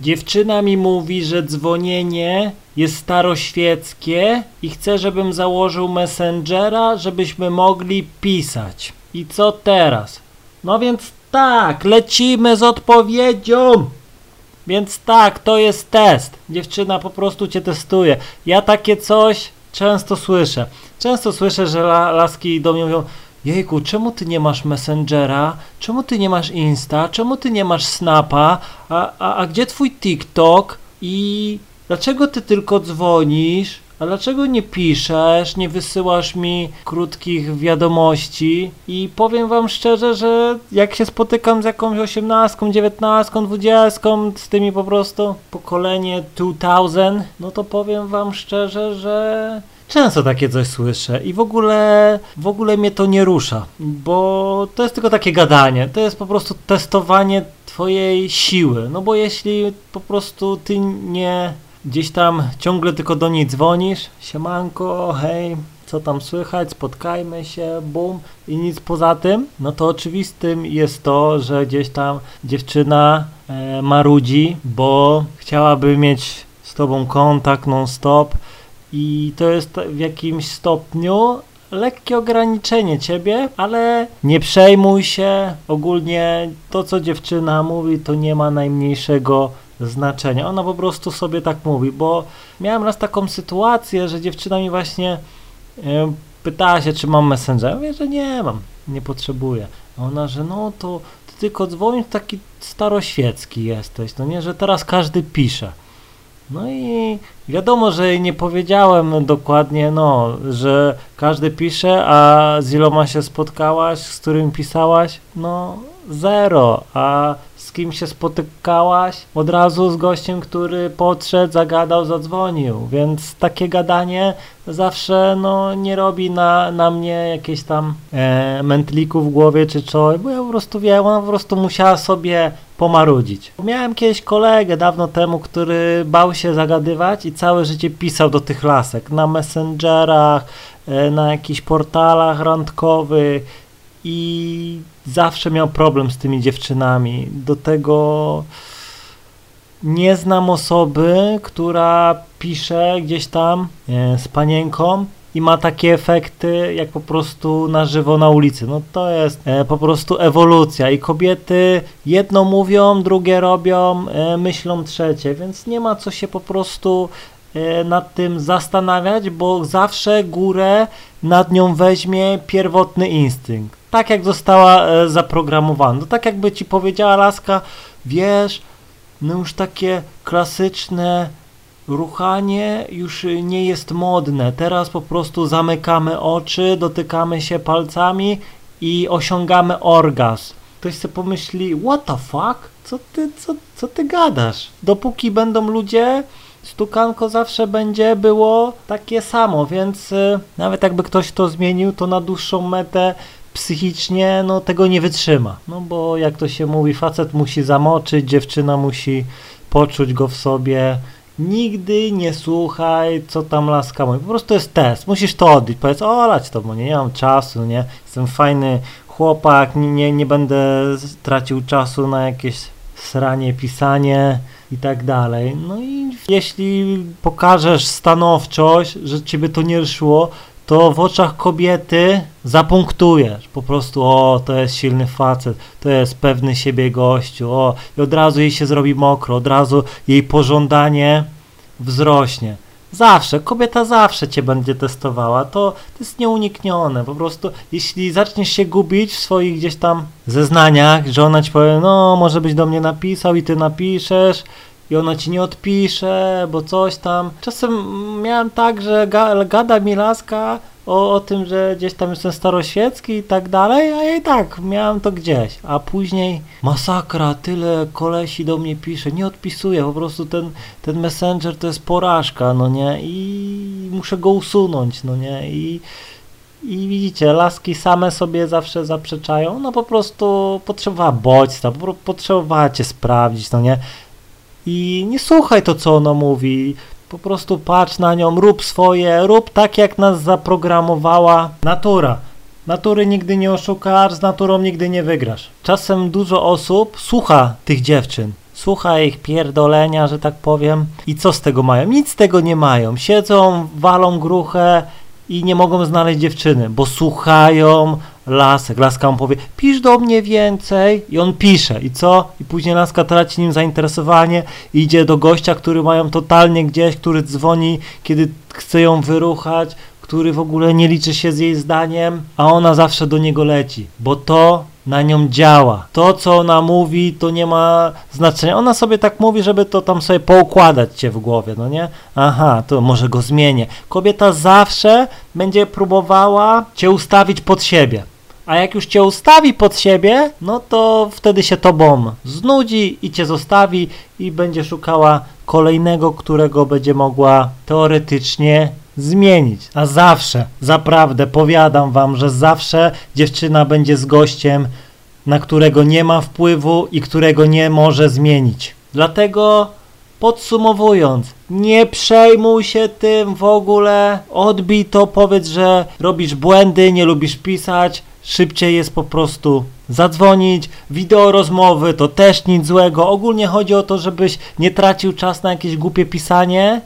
Dziewczyna mi mówi, że dzwonienie jest staroświeckie i chce, żebym założył Messengera, żebyśmy mogli pisać. I co teraz? No więc tak, lecimy z odpowiedzią. Więc tak, to jest test. Dziewczyna po prostu cię testuje. Ja takie coś często słyszę. Często słyszę, że la, laski do mnie mówią Jejku, czemu ty nie masz Messengera? Czemu ty nie masz Insta? Czemu ty nie masz Snapa? A, a, a gdzie twój TikTok? I dlaczego ty tylko dzwonisz? A dlaczego nie piszesz, nie wysyłasz mi krótkich wiadomości? I powiem wam szczerze, że jak się spotykam z jakąś osiemnastką, dziewiętnastką, dwudziestką, z tymi po prostu pokolenie 2000, no to powiem wam szczerze, że Często takie coś słyszę i w ogóle, w ogóle mnie to nie rusza, bo to jest tylko takie gadanie, to jest po prostu testowanie twojej siły, no bo jeśli po prostu ty nie gdzieś tam ciągle tylko do niej dzwonisz, siemanko, hej, co tam słychać, spotkajmy się, bum. I nic poza tym, no to oczywistym jest to, że gdzieś tam dziewczyna e, marudzi, bo chciałaby mieć z tobą kontakt non-stop, i to jest w jakimś stopniu lekkie ograniczenie ciebie, ale nie przejmuj się. Ogólnie to, co dziewczyna mówi, to nie ma najmniejszego znaczenia. Ona po prostu sobie tak mówi, bo miałem raz taką sytuację, że dziewczyna mi właśnie e, pytała się, czy mam Messenger. Ja mówię, że nie mam, nie potrzebuję. A ona, że no to ty tylko dzwonisz, taki staroświecki jesteś, no nie, że teraz każdy pisze. No i wiadomo, że nie powiedziałem dokładnie, no, że każdy pisze, a z iloma się spotkałaś, z którym pisałaś? No, zero. A z kim się spotykałaś? Od razu z gościem, który podszedł, zagadał, zadzwonił. Więc takie gadanie zawsze no, nie robi na, na mnie jakieś tam e, mętliku w głowie czy coś, bo ja po prostu wiem, ona po prostu musiała sobie pomarudzić. Miałem kiedyś kolegę dawno temu, który bał się zagadywać i całe życie pisał do tych lasek na messengerach, e, na jakichś portalach randkowych i zawsze miał problem z tymi dziewczynami. Do tego nie znam osoby, która pisze gdzieś tam e, z panienką i ma takie efekty jak po prostu na żywo na ulicy. No to jest e, po prostu ewolucja i kobiety jedno mówią, drugie robią, e, myślą trzecie, więc nie ma co się po prostu nad tym zastanawiać, bo zawsze górę nad nią weźmie pierwotny instynkt. Tak jak została e, zaprogramowana. No tak jakby ci powiedziała laska, wiesz, no już takie klasyczne ruchanie już nie jest modne. Teraz po prostu zamykamy oczy, dotykamy się palcami i osiągamy orgazm. Ktoś sobie pomyśli, what the fuck? Co ty, co, co ty gadasz? Dopóki będą ludzie, stukanko zawsze będzie było takie samo, więc y, nawet jakby ktoś to zmienił, to na dłuższą metę psychicznie no tego nie wytrzyma. No bo jak to się mówi, facet musi zamoczyć, dziewczyna musi poczuć go w sobie, Nigdy nie słuchaj, co tam laska mówi. Po prostu jest test. Musisz to odbić. Powiedz, o, lać to, bo nie, nie mam czasu, nie? Jestem fajny chłopak, nie, nie, będę tracił czasu na jakieś sranie, pisanie i tak dalej. No i jeśli pokażesz stanowczość, że ciebie to nie szło, to w oczach kobiety zapunktujesz. Po prostu, o, to jest silny facet, to jest pewny siebie gościu, o, i od razu jej się zrobi mokro, od razu jej pożądanie wzrośnie. Zawsze, kobieta zawsze cię będzie testowała, to, to jest nieuniknione. Po prostu, jeśli zaczniesz się gubić w swoich gdzieś tam zeznaniach, że ona ci powie, no, może byś do mnie napisał i ty napiszesz, i ona ci nie odpisze, bo coś tam. Czasem miałem tak, że ga, gada mi laska o, o tym, że gdzieś tam jestem staroświecki i tak dalej, a ja i tak miałem to gdzieś. A później masakra, tyle kolesi do mnie pisze, nie odpisuje, po prostu ten, ten messenger to jest porażka, no nie, i muszę go usunąć, no nie, i i widzicie, laski same sobie zawsze zaprzeczają, no po prostu potrzebowała bodźca, potrzebowała cię sprawdzić, no nie, i nie słuchaj to, co ona mówi. Po prostu patrz na nią, rób swoje, rób tak, jak nas zaprogramowała natura. Natury nigdy nie oszukasz, z naturą nigdy nie wygrasz. Czasem dużo osób słucha tych dziewczyn. słucha ich pierdolenia, że tak powiem. I co z tego mają? Nic z tego nie mają. Siedzą, walą gruchę i nie mogą znaleźć dziewczyny, bo słuchają lasek. Laska mu powie, pisz do mnie więcej i on pisze. I co? I później laska traci nim zainteresowanie i idzie do gościa, który mają totalnie gdzieś, który dzwoni, kiedy chce ją wyruchać, który w ogóle nie liczy się z jej zdaniem, a ona zawsze do niego leci, bo to na nią działa. To, co ona mówi, to nie ma znaczenia. Ona sobie tak mówi, żeby to tam sobie poukładać cię w głowie, no nie? Aha, to może go zmienię. Kobieta zawsze będzie próbowała cię ustawić pod siebie. A jak już cię ustawi pod siebie, no to wtedy się tobą znudzi i cię zostawi i będzie szukała kolejnego, którego będzie mogła teoretycznie zmienić. A zawsze, zaprawdę, powiadam wam, że zawsze dziewczyna będzie z gościem, na którego nie ma wpływu i którego nie może zmienić. Dlatego podsumowując, nie przejmuj się tym w ogóle, odbij to, powiedz, że robisz błędy, nie lubisz pisać, szybciej jest po prostu zadzwonić, wideo rozmowy to też nic złego. Ogólnie chodzi o to, żebyś nie tracił czas na jakieś głupie pisanie,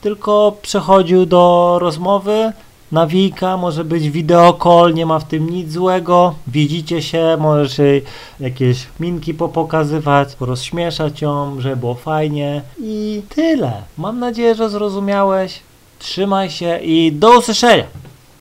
tylko przechodził do rozmowy. Nawijka, może być wideo call, nie ma w tym nic złego. Widzicie się, możesz jej jakieś minki popokazywać, rozśmieszać ją, żeby było fajnie i tyle. Mam nadzieję, że zrozumiałeś. Trzymaj się i do usłyszenia.